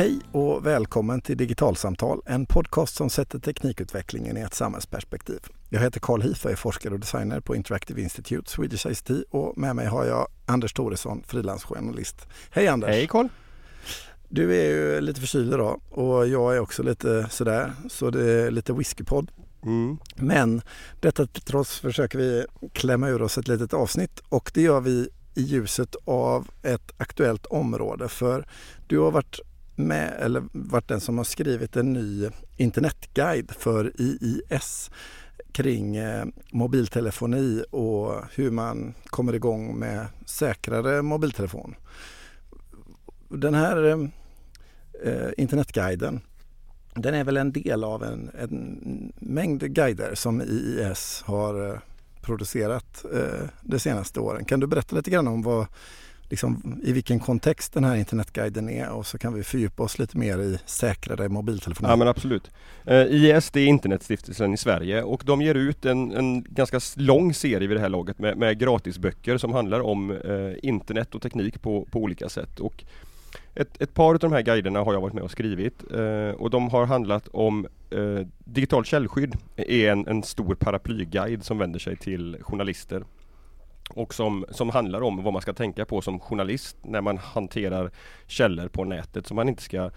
Hej och välkommen till Digitalsamtal, en podcast som sätter teknikutvecklingen i ett samhällsperspektiv. Jag heter Carl Hief och är forskare och designer på Interactive Institute, Swedish ICT och med mig har jag Anders Thoresson, frilansjournalist. Hej Anders! Hej Carl! Du är ju lite förkyld idag och jag är också lite sådär, så det är lite whiskypodd. Mm. Men detta trots försöker vi klämma ur oss ett litet avsnitt och det gör vi i ljuset av ett aktuellt område. För du har varit med, eller varit den som har skrivit en ny internetguide för IIS kring eh, mobiltelefoni och hur man kommer igång med säkrare mobiltelefon. Den här eh, eh internetguiden den är väl en del av en, en mängd guider som IIS har eh, producerat eh, de senaste åren. Kan du berätta lite grann om vad, liksom, i vilken kontext den här internetguiden är och så kan vi fördjupa oss lite mer i säkrare mobiltelefoner. Ja men absolut. Eh, IS det är Internetstiftelsen i Sverige och de ger ut en, en ganska lång serie vid det här laget med, med gratisböcker som handlar om eh, internet och teknik på, på olika sätt. Och ett, ett, par av de här guiderna har jag varit med och skrivit eh, och de har handlat om eh, digitalt källskydd är en, en stor paraplyguide som vänder sig till journalister och som, som handlar om vad man ska tänka på som journalist när man hanterar källor på nätet så man inte ska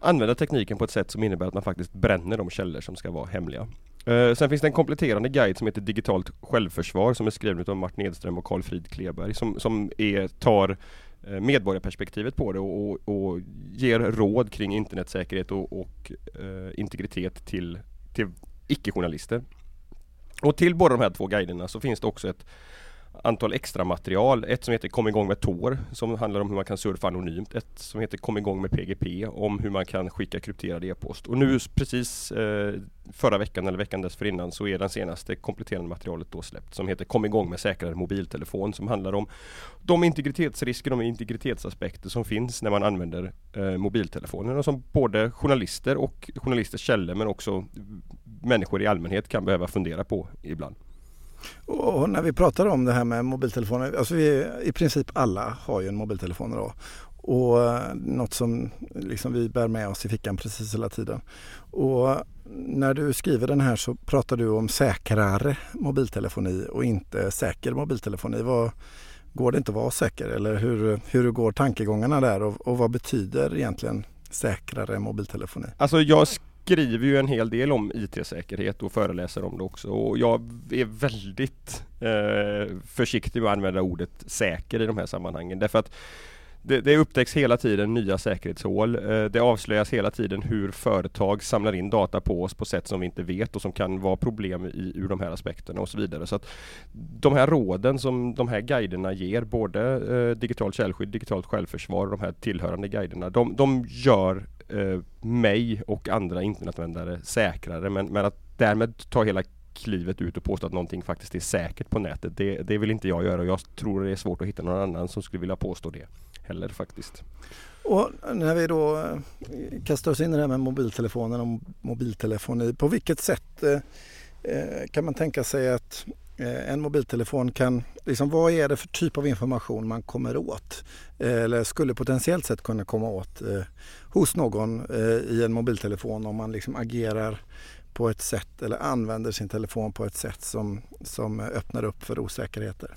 använda tekniken på ett sätt som innebär att man faktiskt bränner de källor som ska vara hemliga. Eh, sen finns det en kompletterande guide som heter Digitalt självförsvar som är skriven av Martin Edström och Carl Frid Kleberg som, som är, tar eh, medborgarperspektivet på det och, och, och ger råd kring internetsäkerhet och, och eh, integritet till, till icke-journalister. Och till båda de här två guiderna så finns det också ett antal extra material. Ett som heter Kom igång med Tor som handlar om hur man kan surfa anonymt. Ett som heter Kom igång med PGP om hur man kan skicka krypterad e-post. Och nu precis eh, förra veckan eller veckan dessförinnan så är den senaste kompletterande materialet då släppt som heter Kom igång med säkrare mobiltelefon som handlar om de integritetsrisker, de integritetsaspekter som finns när man använder eh, mobiltelefoner och som både journalister och journalisters källor men också människor i allmänhet kan behöva fundera på ibland. Och när vi pratar om det här med mobiltelefoner, alltså vi, i princip alla har ju en mobiltelefon idag. Och eh, något som liksom vi bär med oss i fickan precis hela tiden. Och när du skriver den här så pratar du om säkrare mobiltelefoni och inte säker mobiltelefoni. Vad, går det inte att vara säker eller hur, hur går tankegångarna där och, och vad betyder egentligen säkrare mobiltelefoni? Alltså jag skriver ju en hel del om IT-säkerhet och föreläser om det också och jag är väldigt eh, försiktig med att använda ordet säker i de här sammanhangen därför att det, det upptäcks hela tiden nya säkerhetshål. Eh, det avslöjas hela tiden hur företag samlar in data på oss på sätt som vi inte vet och som kan vara problem i, ur de här aspekterna och så vidare. Så att De här råden som de här guiderna ger, både eh, digitalt källskydd, digitalt självförsvar och de här tillhörande guiderna, de, de gör eh, mig och andra internetanvändare säkrare. Men, men att därmed ta hela klivet ut och påstå att någonting faktiskt är säkert på nätet. Det, det vill inte jag göra och jag tror det är svårt att hitta någon annan som skulle vilja påstå det heller faktiskt. Och när vi då eh, kastar oss in i det här med mobiltelefonen och mobiltelefoni, på vilket sätt eh, eh kan man tänka sig att Eh, en mobiltelefon kan, liksom, vad är det för typ av information man kommer åt? Eh, eller skulle potentiellt sett kunna komma åt eh, hos någon i en mobiltelefon om man liksom agerar på ett sätt eller använder sin telefon på ett sätt som, som öppnar upp för osäkerheter?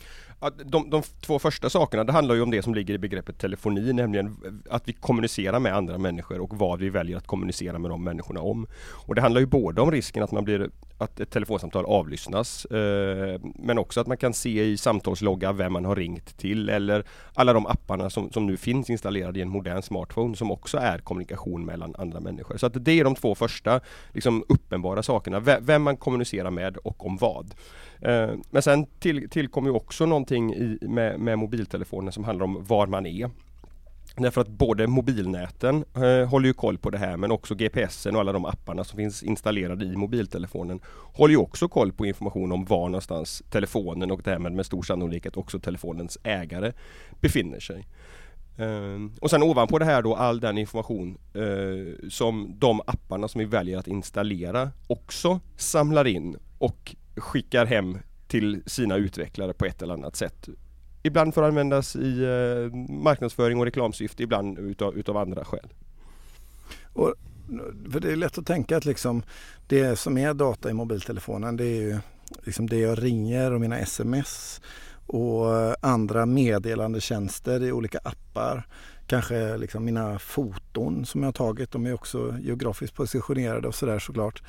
De, de två första sakerna, det handlar ju om det som ligger i begreppet telefoni, nämligen att vi kommunicerar med andra människor och vad vi väljer att kommunicera med de människorna om. Och det handlar ju både om risken att man blir att ett telefonsamtal avlyssnas eh, men också att man kan se i samtalslogga vem man har ringt till eller alla de apparna som, som nu finns installerade i en modern smartphone som också är kommunikation mellan andra människor. Så att det är de två första liksom, uppenbara sakerna, vem man kommunicerar med och om vad. Eh, men sen till, tillkommer ju också någonting i, med, med mobiltelefonen som handlar om var man är. Därför att både mobilnäten eh, håller ju koll på det här men också GPSen och alla de apparna som finns installerade i mobiltelefonen håller ju också koll på information om var någonstans telefonen och därmed med stor sannolikhet också telefonens ägare befinner sig. Eh, och sen ovanpå det här då all den information eh, som de apparna som vi väljer att installera också samlar in och skickar hem till sina utvecklare på ett eller annat sätt. Ibland för att användas i eh, marknadsföring och reklamsyfte, ibland utav, utav andra skäl. för det är lätt att tänka att liksom det som är data i mobiltelefonen det är ju liksom det jag ringer och mina sms och andra meddelandetjänster i olika appar. Kanske liksom mina foton som jag har tagit, de är också geografiskt positionerade och sådär såklart.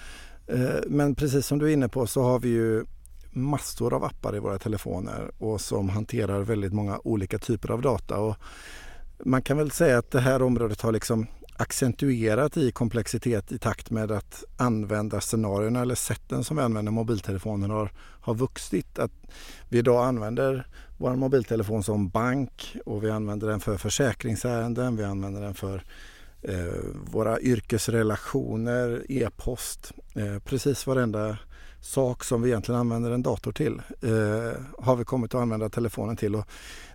Eh, men precis som du är inne på så har vi ju massor av appar i våra telefoner och som hanterar väldigt många olika typer av data. Och man kan väl säga att det här området har liksom accentuerat i komplexitet i takt med att användarscenarierna eller sätten som vi använder mobiltelefonen har, har vuxit. Att vi idag använder vår mobiltelefon som bank och vi använder den för försäkringsärenden, vi använder den för eh, Eh, våra yrkesrelationer, e-post, eh, precis varenda sak som vi egentligen använder en dator till eh, har vi kommit att använda telefonen till. Och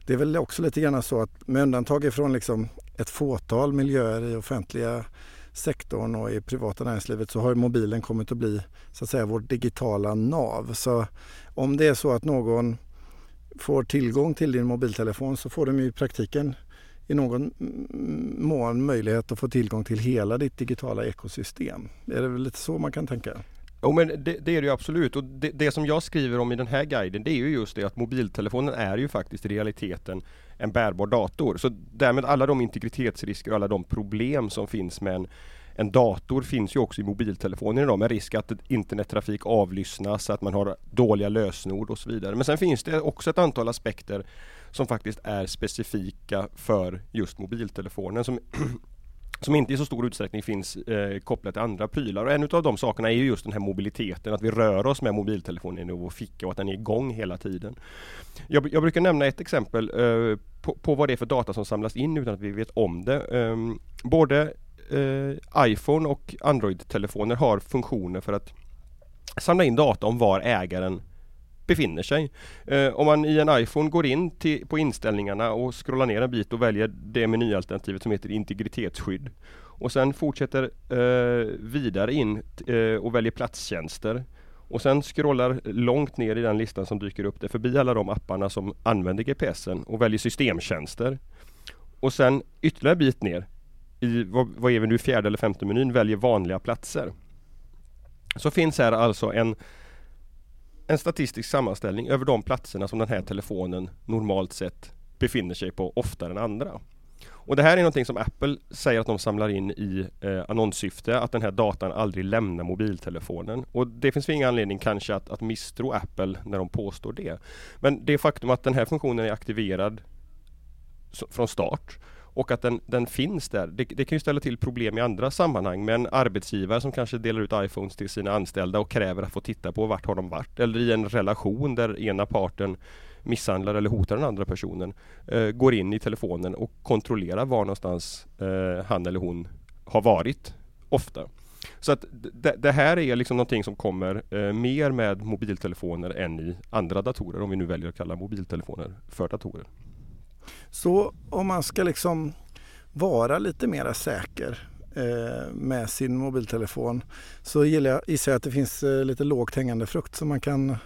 det är väl också lite grann så att med undantag ifrån liksom ett fåtal miljöer i offentliga sektorn och i privata näringslivet så har mobilen kommit att bli så att säga vårt digitala nav. Så om det är så att någon får tillgång till din mobiltelefon så får de i praktiken i någon mm, mån möjlighet att få tillgång till hela ditt digitala ekosystem. Är det väl lite så man kan tänka? Jo men det, det, är det ju absolut och det, det, som jag skriver om i den här guiden det är ju just det att mobiltelefonen är ju faktiskt i realiteten en bärbar dator. Så därmed alla de integritetsrisker och alla de problem som finns med en, en dator finns ju också i mobiltelefonen idag med risk att internettrafik avlyssnas, att man har dåliga lösenord och så vidare. Men sen finns det också ett antal aspekter som faktiskt är specifika för just mobiltelefonen som som inte i så stor utsträckning finns eh, kopplat till andra prylar. Och en av de sakerna är ju just den här mobiliteten, att vi rör oss med mobiltelefonen i vår ficka och att den är igång hela tiden. Jag, jag brukar nämna ett exempel eh, på, på, vad det är för data som samlas in utan att vi vet om det. Eh, både eh, iPhone och Android-telefoner har funktioner för att samla in data om var ägaren befinner sig. Eh, om man i en iPhone går in till, på inställningarna och scrollar ner en bit och väljer det menyalternativet som heter integritetsskydd och sen fortsätter eh, vidare in eh, och väljer platstjänster och sen scrollar långt ner i den listan som dyker upp där förbi alla de apparna som använder GPSen och väljer systemtjänster. Och sen ytterligare en bit ner i vad, vad är vi nu, fjärde eller femte menyn, väljer vanliga platser. Så finns här alltså en en statistisk sammanställning över de platserna som den här telefonen normalt sett befinner sig på oftare än andra. Och det här är någonting som Apple säger att de samlar in i eh, annonssyfte, att den här datan aldrig lämnar mobiltelefonen. Och det finns ingen anledning kanske att, att misstro Apple när de påstår det. Men det faktum att den här funktionen är aktiverad från start och att den, den finns där. Det, det, kan ju ställa till problem i andra sammanhang med en arbetsgivare som kanske delar ut iPhones till sina anställda och kräver att få titta på vart har de varit. Eller i en relation där ena parten misshandlar eller hotar den andra personen. Eh, går in i telefonen och kontrollerar var någonstans eh, han eller hon har varit ofta. Så att det, här är liksom någonting som kommer eh, mer med mobiltelefoner än i andra datorer om vi nu väljer att kalla mobiltelefoner för datorer. Så om man ska liksom vara lite mera säker eh, med sin mobiltelefon så gissar jag att det finns eh, lite lågt hängande frukt som man kan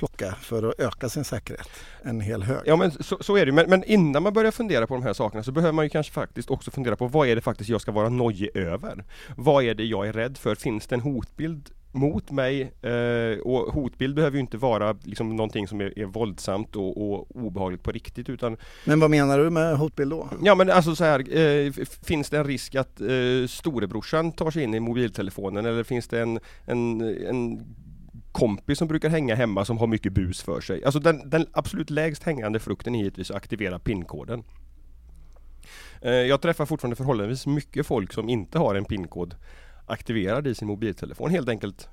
plocka för att öka sin säkerhet. En hel hög. Ja men så, så är det men, men innan man börjar fundera på de här sakerna så behöver man ju kanske faktiskt också fundera på vad är det faktiskt jag ska vara nojig över? Vad är det jag är rädd för? Finns det en hotbild mot mig eh, och hotbild behöver ju inte vara liksom någonting som är, är våldsamt och, och, obehagligt på riktigt utan Men vad menar du med hotbild då? Ja men alltså så här, eh, finns det en risk att eh, storebrorsan tar sig in i mobiltelefonen eller finns det en, en, en kompis som brukar hänga hemma som har mycket bus för sig. Alltså den, den absolut lägst hängande frukten är givetvis att aktivera pinkoden. Eh, jag träffar fortfarande förhållandevis mycket folk som inte har en pinkod aktiverad i sin mobiltelefon helt enkelt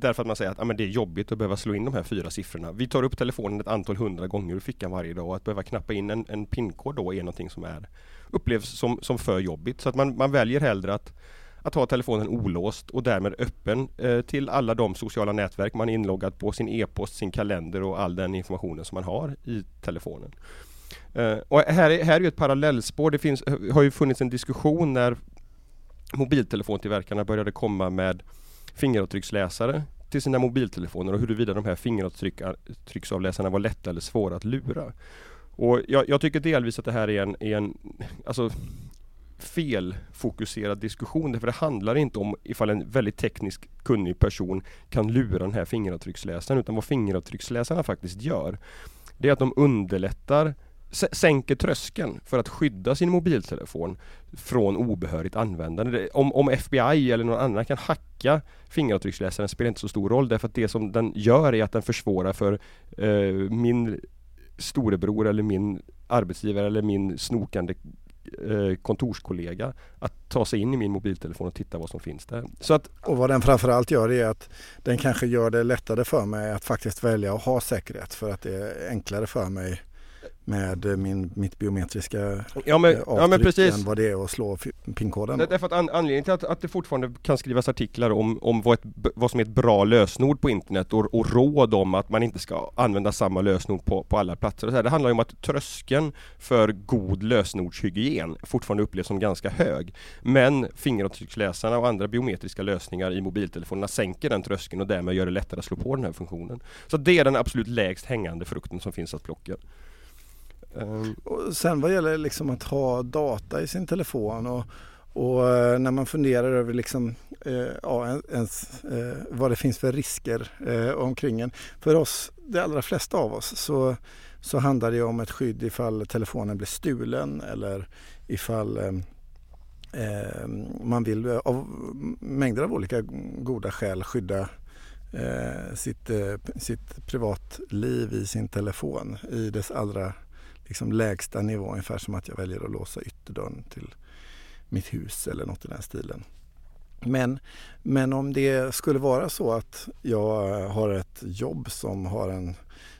Därför att man säger att ah, men det är jobbigt att behöva slå in de här fyra siffrorna. Vi tar upp telefonen ett antal hundra gånger ur fickan varje dag och att behöva knappa in en, en pinkod då är någonting som är upplevs som, som för jobbigt. Så att man, man väljer hellre att, att ha telefonen olåst och därmed öppen eh, till alla de sociala nätverk man är inloggad på, sin e-post, sin kalender och all den informationen som man har i telefonen. Uh, och här, är, här är ett parallellspår. Det finns, har ju funnits en diskussion när mobiltelefontillverkarna började komma med fingeravtrycksläsare till sina mobiltelefoner och huruvida de här fingeravtrycksavläsarna var lätta eller svåra att lura. Och jag, jag, tycker delvis att det här är en, är en alltså felfokuserad diskussion. därför det handlar inte om ifall en väldigt tekniskt kunnig person kan lura den här fingeravtrycksläsaren. Utan vad fingeravtrycksläsarna faktiskt gör det är att de underlättar sänker tröskeln för att skydda sin mobiltelefon från obehörigt användande. Om, om FBI eller någon annan kan hacka fingeravtrycksläsaren spelar inte så stor roll därför att det som den gör är att den försvårar för eh, min storebror eller min arbetsgivare eller min snokande eh, kontorskollega att ta sig in i min mobiltelefon och titta vad som finns där. Så att, och vad den framförallt gör är att den kanske gör det lättare för mig att faktiskt välja att ha säkerhet för att det är enklare för mig med min, mitt biometriska ja, men, ja, men precis. än vad det är att slå pinkoden. Därför att an, anledningen till att, att det fortfarande kan skrivas artiklar om, om vad, ett, vad som är ett bra lösenord på internet och, och råd om att man inte ska använda samma lösenord på, på alla platser. Och så här. Det handlar om att tröskeln för god lösenordshygien fortfarande upplevs som ganska hög. Men fingeravtrycksläsarna och andra biometriska lösningar i mobiltelefonerna sänker den tröskeln och därmed gör det lättare att slå på den här funktionen. Så det är den absolut lägst hängande frukten som finns att plocka. Ehm. Och sen vad gäller liksom att ha data i sin telefon och, och eh, när man funderar över liksom, eh, ja, ens, eh, vad det finns för risker eh, omkring en. För oss, de allra flesta av oss, så, så handlar det om ett skydd ifall telefonen blir stulen eller ifall eh, ehm, man vill eh, av mängder av olika goda skäl skydda eh, sitt, eh, sitt privatliv i sin telefon i dess allra liksom lägsta nivå, ungefär som att jag väljer att låsa ytterdörren till mitt hus eller något i den stilen. Men, men om det skulle vara så att jag har ett jobb som har en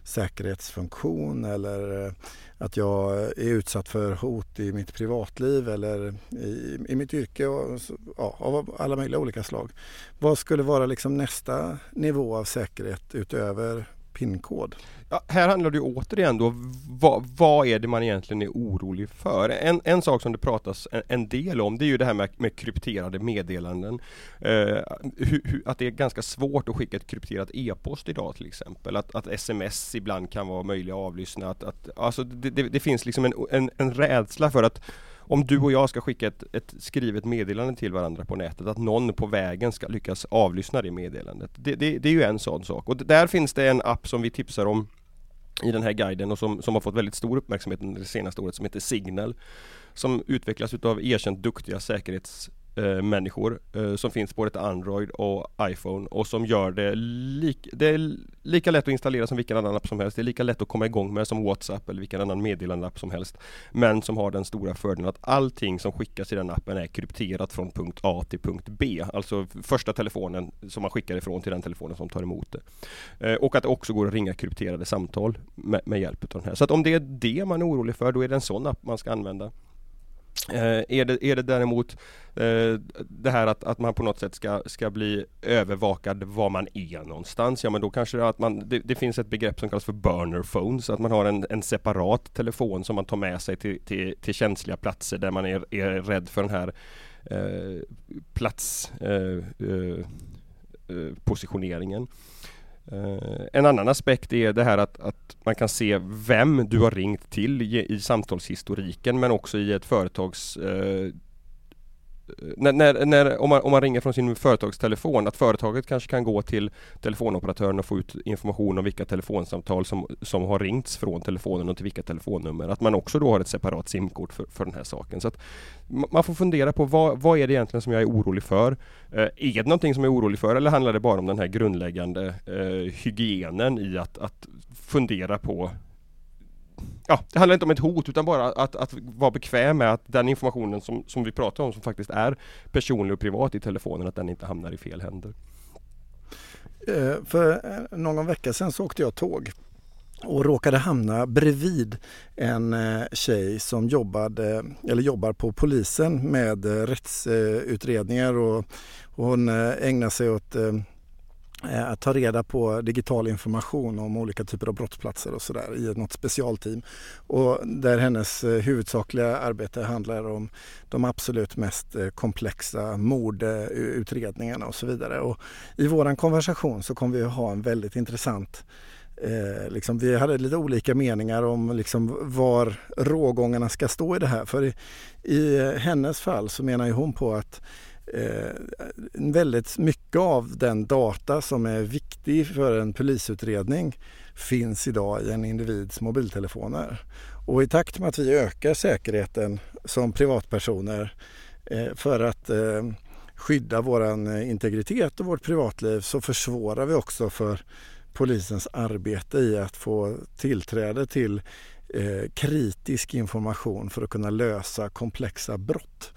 säkerhetsfunktion eller eh, att jag är utsatt för hot i mitt privatliv eller i, i mitt yrke och, ja, av alla möjliga olika slag. Vad skulle vara liksom nästa nivå av säkerhet utöver PIN-kod? Ja, här handlar det återigen då, vad, vad, är det man egentligen är orolig för? En, en sak som det pratas en, en del om det är ju det här med, med krypterade meddelanden. Eh, hu, hu, att det är ganska svårt att skicka ett krypterat e-post idag till exempel. Att, att sms ibland kan vara möjliga att avlyssna. Att, att, alltså det, det, det finns liksom en, en, en rädsla för att om du och jag ska skicka ett, ett, skrivet meddelande till varandra på nätet, att någon på vägen ska lyckas avlyssna det meddelandet. Det, det, det är ju en sån sak. Och där finns det en app som vi tipsar om i den här guiden och som, som har fått väldigt stor uppmärksamhet under det senaste året som heter Signal. Som utvecklas utav erkänt duktiga säkerhets eh, människor eh, som finns både ett Android och iPhone och som gör det, lik, det är lika lätt att installera som vilken annan app som helst. Det är lika lätt att komma igång med som WhatsApp eller vilken annan meddelandeapp som helst. Men som har den stora fördelen att allting som skickas i den appen är krypterat från punkt A till punkt B. Alltså första telefonen som man skickar ifrån till den telefonen som tar emot det. Eh, och att det också går att ringa krypterade samtal med, med hjälp av den här. Så att om det är det man är orolig för, då är det en sån app man ska använda. Eh, är, det, är det däremot eh, det här att, att man på något sätt ska, ska bli övervakad var man är någonstans, ja men då kanske det, att man, det, det, finns ett begrepp som kallas för burner phones, att man har en, en separat telefon som man tar med sig till, till, till känsliga platser där man är, är rädd för den här eh, platspositioneringen. Eh, eh, eh Uh, en annan aspekt är det här att, att, man kan se vem du har ringt till i, i samtalshistoriken men också i ett företags uh, när, när, när, om, man, om man ringer från sin företagstelefon, att företaget kanske kan gå till telefonoperatören och få ut information om vilka telefonsamtal som, som har ringts från telefonen och till vilka telefonnummer. Att man också då har ett separat simkort för, för den här saken. Så att Man får fundera på vad, vad är det egentligen som jag är orolig för? Eh, är det någonting som jag är orolig för eller handlar det bara om den här grundläggande eh, hygienen i att, att fundera på ja, det handlar inte om ett hot utan bara att, att vara bekväm med att den informationen som, som vi pratar om som faktiskt är personlig och privat i telefonen att den inte hamnar i fel händer. Eh, för eh, någon vecka sedan så åkte jag tåg och råkade hamna bredvid en eh, tjej som jobbade, eller jobbar på polisen med rättsutredningar och hon ägnar sig åt Eh, att ta reda på digital information om olika typer av brottsplatser och sådär i något specialteam. Och där hennes eh, huvudsakliga arbete handlar om de absolut mest eh, komplexa mordutredningarna och så vidare. Och I våran konversation så kommer vi att ha en väldigt intressant eh, liksom, vi hade lite olika meningar om liksom, var rågångarna ska stå i det här. För i, i hennes fall så menar ju hon på att eh, väldigt mycket av den data som är viktig för en polisutredning finns idag i en individs mobiltelefoner. Och i takt med att vi ökar säkerheten som privatpersoner eh, för att eh, skydda vår eh, integritet och vårt privatliv så försvårar vi också för polisens arbete i att få tillträde till eh, kritisk information för att kunna lösa komplexa brott.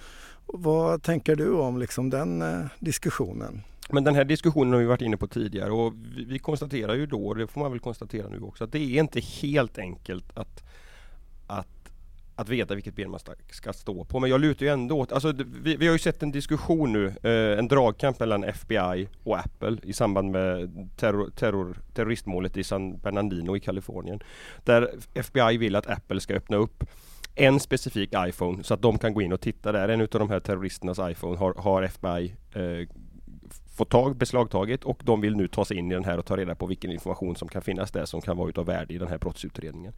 Vad tänker du om liksom den eh, diskussionen? Men den här diskussionen har vi varit inne på tidigare och vi, vi konstaterar ju då, och det får man väl konstatera nu också, att det är inte helt enkelt att, att att veta vilket ben man ska stå på. Men jag lutar ju ändå åt, alltså vi, vi har ju sett en diskussion nu, eh, en dragkamp mellan FBI och Apple i samband med terror, terror, terroristmålet i San Bernardino i Kalifornien. Där FBI vill att Apple ska öppna upp en specifik iPhone så att de kan gå in och titta där. En av de här terroristernas iPhone har, har FBI eh, fått tag, beslagtagit och de vill nu ta sig in i den här och ta reda på vilken information som kan finnas där som kan vara utav värde i den här brottsutredningen.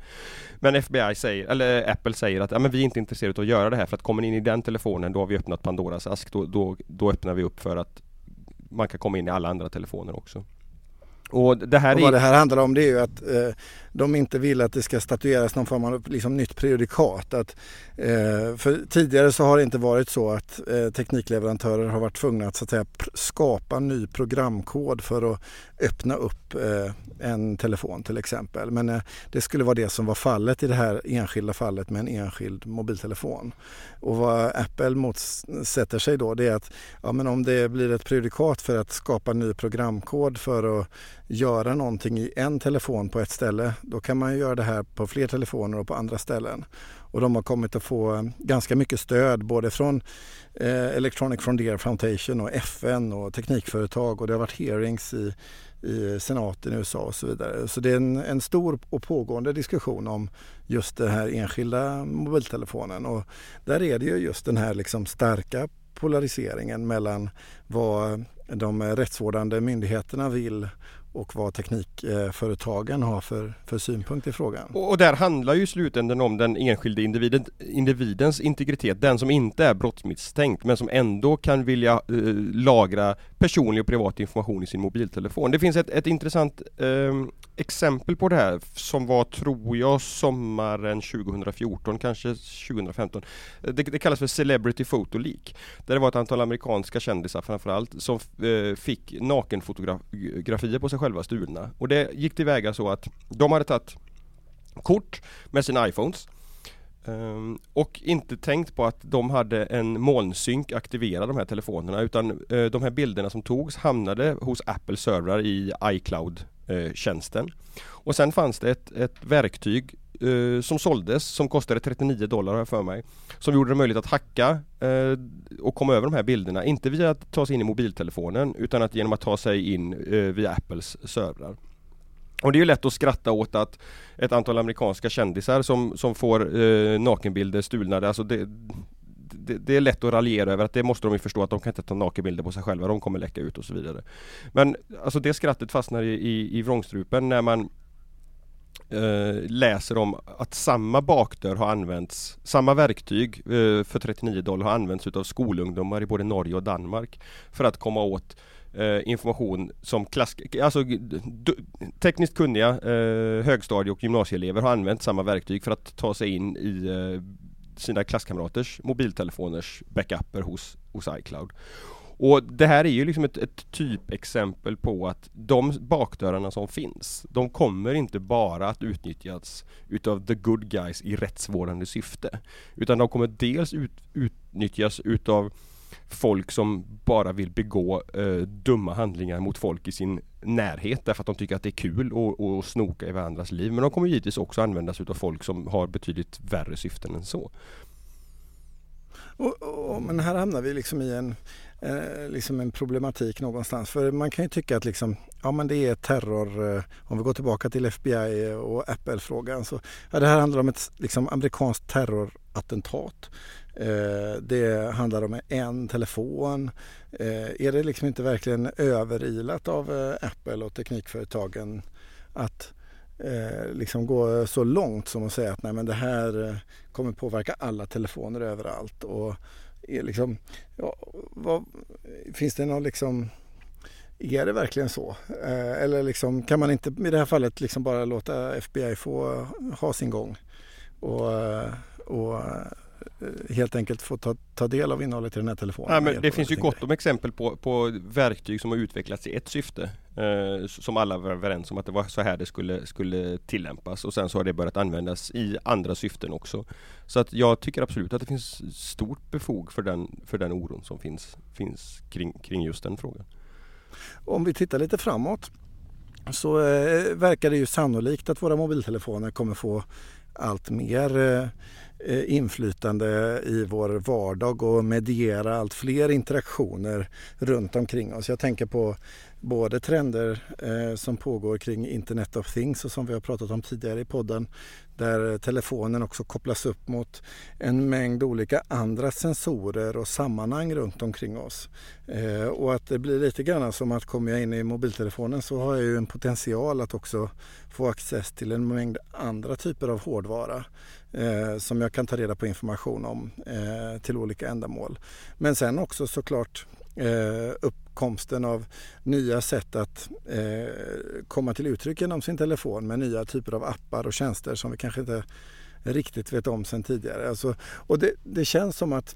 Men FBI säger, eller Apple säger att ja, men vi är inte intresserade av att göra det här för att kommer ni in i den telefonen då har vi öppnat Pandoras ask. Då, då, då öppnar vi upp för att man kan komma in i alla andra telefoner också. Och, det här och vad är... det här handlar om det är ju att eh, de inte vill att det ska statueras någon form av liksom, nytt prejudikat. Att, eh, för tidigare så har det inte varit så att eh, teknikleverantörer har varit tvungna att, så att säga, skapa ny programkod för att öppna upp eh, en telefon till exempel. Men eh, det skulle vara det som var fallet i det här enskilda fallet med en enskild mobiltelefon. Och vad Apple motsätter sig då det är att ja, men om det blir ett prejudikat för att skapa ny programkod för att göra någonting i en telefon på ett ställe, då kan man göra det här på fler telefoner och på andra ställen. Och de har kommit att få eh, ganska mycket stöd både från eh, Electronic Frontier Foundation och FN och teknikföretag och det har varit hearings i, i senaten i USA och så vidare. Så det är en, en stor och pågående diskussion om just den här enskilda mobiltelefonen och där är det ju just den här liksom starka polariseringen mellan vad de rättsvårdande myndigheterna vill och vad teknikföretagen har för, för synpunkt i frågan. Och, och där handlar ju i slutändan om den enskilde individen, individens integritet, den som inte är brottsmisstänkt men som ändå kan vilja eh, lagra personlig och privat information i sin mobiltelefon. Det finns ett, ett intressant eh, exempel på det här som var, tror jag, sommaren 2014, kanske 2015. Det, det kallas för Celebrity Photo Leak. Där det var ett antal amerikanska kändisar framförallt som eh, fick nakenfotografier på sig själva stulna. Och det gick tillväga så att de hade tagit kort med sina iPhones Um, och inte tänkt på att de hade en molnsynk aktiverad de här telefonerna utan uh, de här bilderna som togs hamnade hos Apple servrar i iCloud uh, tjänsten. Och sen fanns det ett, ett verktyg eh, som såldes som kostade 39 dollar har för mig. Som gjorde det möjligt att hacka eh, och komma över de här bilderna. Inte via att ta sig in i mobiltelefonen utan att genom att ta sig in eh, via Apples servrar. Och det är ju lätt att skratta åt att ett antal amerikanska kändisar som, som får eh, nakenbilder stulna, alltså det, det, det, är lätt att raljera över att det måste de ju förstå att de kan inte ta nakenbilder på sig själva, de kommer läcka ut och så vidare. Men alltså det skrattet fastnar i, i, i vrångstrupen när man eh, läser om att samma bakdörr har använts, samma verktyg eh, för 39 dollar har använts utav skolungdomar i både Norge och Danmark för att komma åt eh, information som klass, alltså, tekniskt kunniga eh, högstadie och gymnasieelever har använt samma verktyg för att ta sig in i eh, sina klasskamraters mobiltelefoners backuper hos, hos iCloud. Och det här är ju liksom ett, ett typexempel på att de bakdörrarna som finns, de kommer inte bara att utnyttjas utav the good guys i rättsvårdande syfte. Utan de kommer dels ut, utnyttjas utav folk som bara vill begå eh, dumma handlingar mot folk i sin närhet därför att de tycker att det är kul att snoka i varandras liv. Men de kommer givetvis också användas utav folk som har betydligt värre syften än så. Och, och, men här hamnar vi liksom i en, eh, liksom en problematik någonstans. För man kan ju tycka att liksom, ja, men det är terror. Eh, om vi går tillbaka till FBI och Apple-frågan. Så, ja, det här handlar om ett liksom, amerikanskt terrorattentat. Eh, det handlar om en telefon. Eh, är det liksom inte verkligen överilat av eh, Apple och teknikföretagen att eh, liksom gå så långt som att säga att nej men det här eh, kommer påverka alla telefoner överallt. Och är liksom, ja, vad, finns det någon liksom är det verkligen så? Eh, eller liksom, kan man inte i det här fallet liksom bara låta FBI få ha sin gång och, eh, och helt enkelt få ta, ta del av innehållet i den här telefonen. Ja, men det finns ju gott om exempel på, på verktyg som har utvecklats i ett syfte. Eh, som alla var överens om att det var så här det skulle, skulle tillämpas och sen så har det börjat användas i andra syften också. Så att jag tycker absolut att det finns stort befog för den, för den oron som finns, finns kring, kring just den frågan. Om vi tittar lite framåt så eh, verkar det ju sannolikt att våra mobiltelefoner kommer få allt mer eh, Eh, Eh, inflytande i vår vardag och mediera allt fler interaktioner runt omkring oss. Jag tänker på både trender eh, som pågår kring Internet of Things och som vi har pratat om tidigare i podden där telefonen också kopplas upp mot en mängd olika andra sensorer och sammanhang runt omkring oss. Eh, och att det blir lite grann som att kommer jag in i mobiltelefonen så har jag ju en potential att också få access till en mängd andra typer av hårdvara eh, som jag kan ta reda på information om eh, till olika ändamål. Men sen också såklart eh, uppkomsten av nya sätt att eh, komma till uttryck genom sin telefon med nya typer av appar och tjänster som vi kanske inte riktigt vet om sedan tidigare. Alltså, och det, det känns som att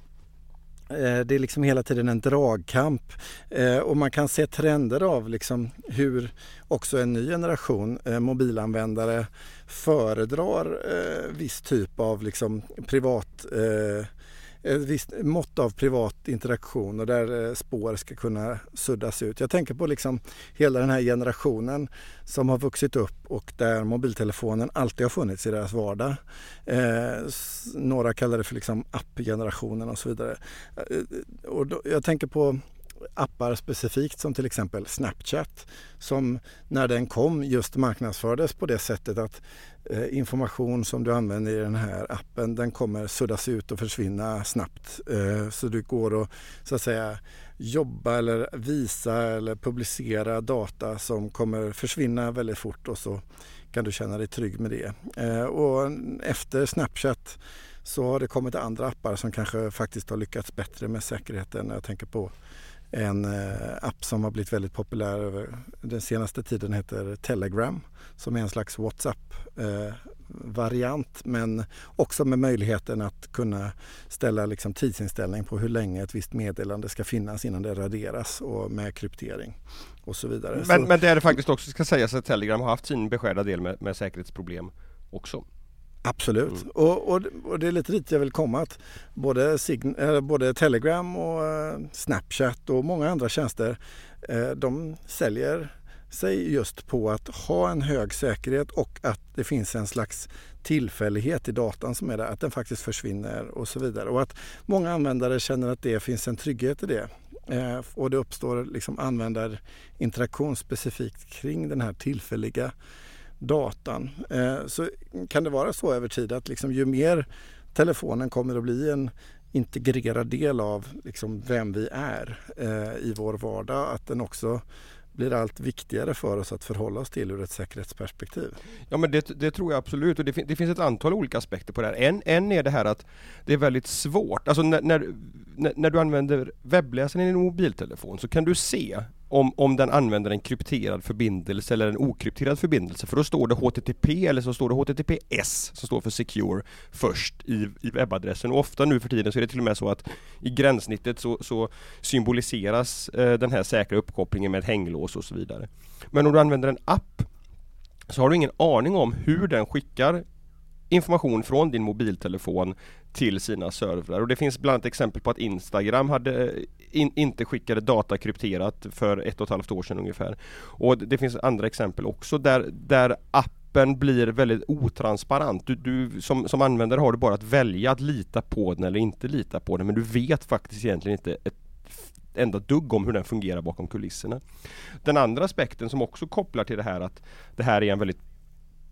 Eh, det är liksom hela tiden en dragkamp. Eh, och man kan se trender av liksom hur också en ny generation eh, mobilanvändare föredrar viss typ av liksom privat ett visst mått av privat interaktion och där eh, spår ska kunna suddas ut. Jag tänker på liksom hela den här generationen som har vuxit upp och där mobiltelefonen alltid har funnits i deras vardag. Eh, några kallar det för liksom appgenerationen och så vidare. Eh, och då, jag tänker på appar specifikt som till exempel Snapchat som när den kom just marknadsfördes på det sättet att Eh, information som du använder i den här appen den kommer suddas ut och försvinna snabbt. Eh, så du går att så att säga jobba eller visa eller publicera data som kommer försvinna väldigt fort och så kan du känna dig trygg med det. Eh, och efter Snapchat så har det kommit andra appar som kanske faktiskt har lyckats bättre med säkerheten. Jag tänker på en eh, app som har blivit väldigt populär över den senaste tiden heter Telegram som är en slags WhatsApp eh, men också med möjligheten att kunna ställa liksom tidsinställning på hur länge ett visst meddelande ska finnas innan det raderas och med kryptering och så vidare. Men, så... men det är det faktiskt också ska sägas att Telegram har haft sin beskärda del med, med säkerhetsproblem också. Absolut. Mm. Och, och, och, det är lite dit jag vill komma. Att både, äh, både Telegram och äh, Snapchat och många andra tjänster äh, de säljer sig just på att ha en hög säkerhet och att det finns en slags tillfällighet i datan som är där, att den faktiskt försvinner och så vidare. Och att många användare känner att det finns en trygghet i det. och det uppstår liksom användarinteraktion specifikt kring den här tillfälliga datan. Eh, så kan det vara så över tid att liksom ju mer telefonen kommer att bli en integrerad del av liksom vem vi är eh, i vår vardag, att den också blir allt viktigare för oss att förhålla oss till ur ett säkerhetsperspektiv. Ja men det, det tror jag absolut och det, det, finns ett antal olika aspekter på det här. En, en är det här att det är väldigt svårt, alltså när, när, när du använder webbläsaren i din mobiltelefon så kan du se om, om den använder en krypterad förbindelse eller en okrypterad förbindelse för då står det HTTP eller så står det HTTPS som står för Secure först i, i webbadressen och ofta nu för tiden så är det till och med så att i gränssnittet så, så symboliseras eh, den här säkra uppkopplingen med ett hänglås och så vidare. Men om du använder en app så har du ingen aning om hur den skickar information från din mobiltelefon till sina servrar och det finns bland annat exempel på att Instagram hade eh, in, inte skickade data krypterat för ett och ett halvt år sedan ungefär. Och det finns andra exempel också där, där appen blir väldigt otransparent. Du, du, som, som användare har du bara att välja att lita på den eller inte lita på den men du vet faktiskt egentligen inte ett enda dugg om hur den fungerar bakom kulisserna. Den andra aspekten som också kopplar till det här att det här är en väldigt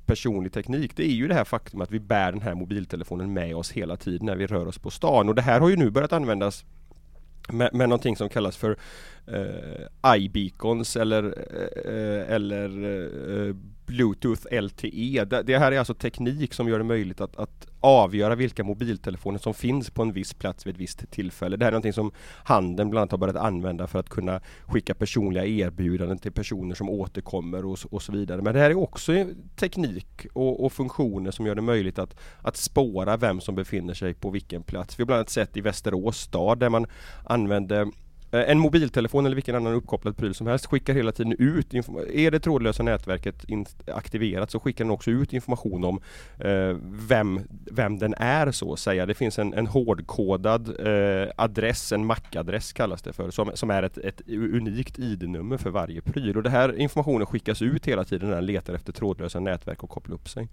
personlig teknik det är ju det här faktum att vi bär den här mobiltelefonen med oss hela tiden när vi rör oss på stan. Och det här har ju nu börjat användas med, med någonting som kallas för eh, iBeacons eller, eh, eller eh, Bluetooth LTE. Det, det, här är alltså teknik som gör det möjligt att, att, avgöra vilka mobiltelefoner som finns på en viss plats vid ett visst tillfälle. Det här är någonting som handeln bland annat har börjat använda för att kunna skicka personliga erbjudanden till personer som återkommer och, och så vidare. Men det här är också teknik och, och, funktioner som gör det möjligt att, att spåra vem som befinner sig på vilken plats. Vi har bland annat sett i Västerås stad där man använde Eh, en mobiltelefon eller vilken annan uppkopplad pryl som helst skickar hela tiden ut Är det trådlösa nätverket aktiverat så skickar den också ut information om eh, vem, vem den är så att säga. Det finns en, en hårdkodad eh, adress, en MAC-adress kallas det för, som, som är ett, ett unikt ID-nummer för varje pryl. Och det här informationen skickas ut hela tiden när den letar efter trådlösa nätverk och kopplar upp sig.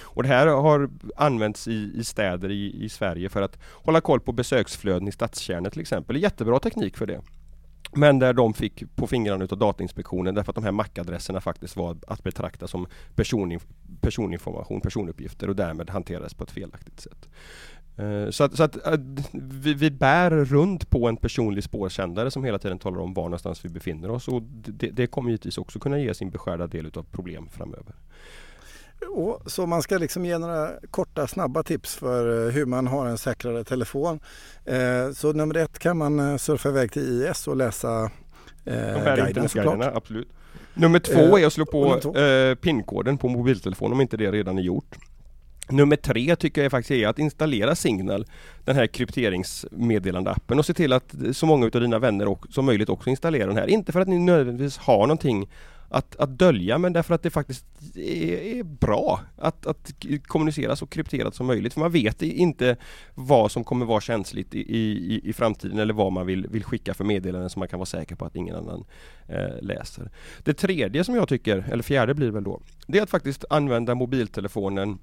Och det här har använts i, i städer i, i Sverige för att hålla koll på besöksflöden i stadskärnor till exempel. Jättebra teknik för det. Men där de fick på fingrarna utav Datainspektionen därför att de här MAC-adresserna faktiskt var att betrakta som personinf personinformation, personuppgifter och därmed hanterades på ett felaktigt sätt. Eh, så att, så att eh, vi, vi, bär runt på en personlig spårsändare som hela tiden talar om var någonstans vi befinner oss och det, det kommer givetvis också kunna ge sin beskärda del utav problem framöver. Och, så man ska liksom ge några korta snabba tips för eh, hur man har en säkrare telefon. Eh, så nummer ett kan man eh, surfa iväg till IS och läsa eh, guiden såklart. Absolut. Nummer två är att slå på eh, pinkoden på mobiltelefonen om inte det redan är gjort. Nummer tre tycker jag faktiskt är att installera Signal, den här krypteringsmeddelandeappen och se till att så många av dina vänner som möjligt också installerar den här. Inte för att ni nödvändigtvis har någonting att, att dölja men därför att det faktiskt är, är, bra att, att kommunicera så krypterat som möjligt. För man vet inte vad som kommer vara känsligt i, i, i framtiden eller vad man vill, vill skicka för meddelanden som man kan vara säker på att ingen annan eh, läser. Det tredje som jag tycker, eller fjärde blir väl då, det är att faktiskt använda mobiltelefonen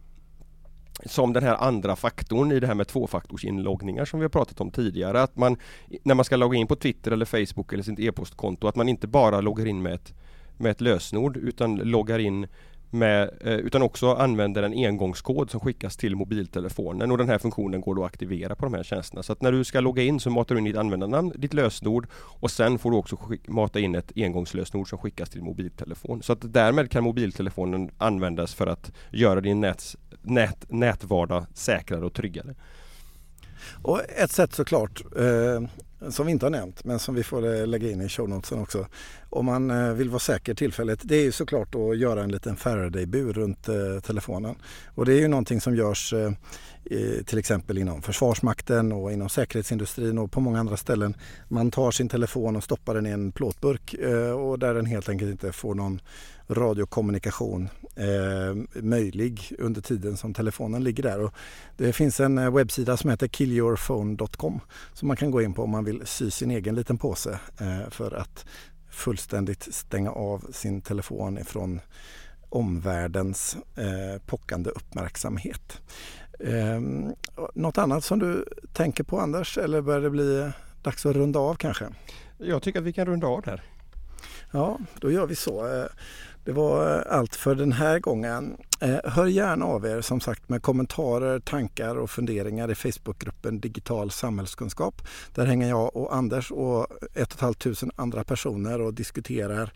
som den här andra faktorn i det här med tvåfaktorsinloggningar som vi har pratat om tidigare. Att man när man ska logga in på Twitter eller Facebook eller sitt e-postkonto att man inte bara loggar in med ett med ett lösenord utan loggar in med, eh, utan också använder en engångskod som skickas till mobiltelefonen och den här funktionen går då att aktivera på de här tjänsterna. Så att när du ska logga in så matar du in ditt användarnamn, ditt lösenord och sen får du också mata in ett engångslösenord som skickas till mobiltelefon. Så att därmed kan mobiltelefonen användas för att göra din näts, nät, nätvardag säkrare och tryggare. Och ett sätt såklart eh, som vi inte har nämnt men som vi får eh, lägga in i show notesen också. Om man eh, vill vara säker tillfället det är ju såklart att göra en liten Faraday-bur runt eh, telefonen. Och det är ju någonting som görs till exempel inom Försvarsmakten och inom säkerhetsindustrin och på många andra ställen. Man tar sin telefon och stoppar den i en plåtburk eh, och där den helt enkelt inte får någon radiokommunikation eh, möjlig under tiden som telefonen ligger där. Och det finns en eh, webbsida som heter killyourphone.com som man kan gå in på om man vill sy sin egen liten påse eh, för att fullständigt stänga av sin telefon ifrån omvärldens eh, pockande uppmärksamhet. Eh, något annat som du tänker på Anders eller börjar det bli dags att runda av kanske? Jag tycker att vi kan runda av där. Ja, då gör vi så. Eh, det var allt för den här gången. Eh, hör gärna av er som sagt med kommentarer, tankar och funderingar i Facebookgruppen Digital samhällskunskap. Där hänger jag och Anders och ett och ett halvt tusen andra personer och diskuterar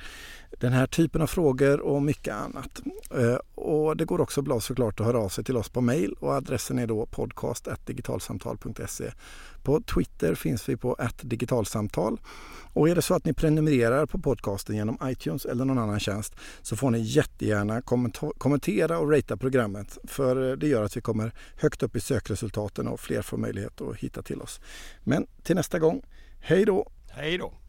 den här typen av frågor och mycket annat. Eh, och det går också bra såklart att höra av sig till oss på mail och adressen är då podcast.digitalsamtal.se. På Twitter finns vi på digitalsamtal och är det så att ni prenumererar på podcasten genom iTunes eller någon annan tjänst så får ni jättegärna kommentera och ratea programmet för eh, det gör att vi kommer högt upp i sökresultaten och fler får möjlighet att hitta till oss. Men till nästa gång, hej då! Hej då!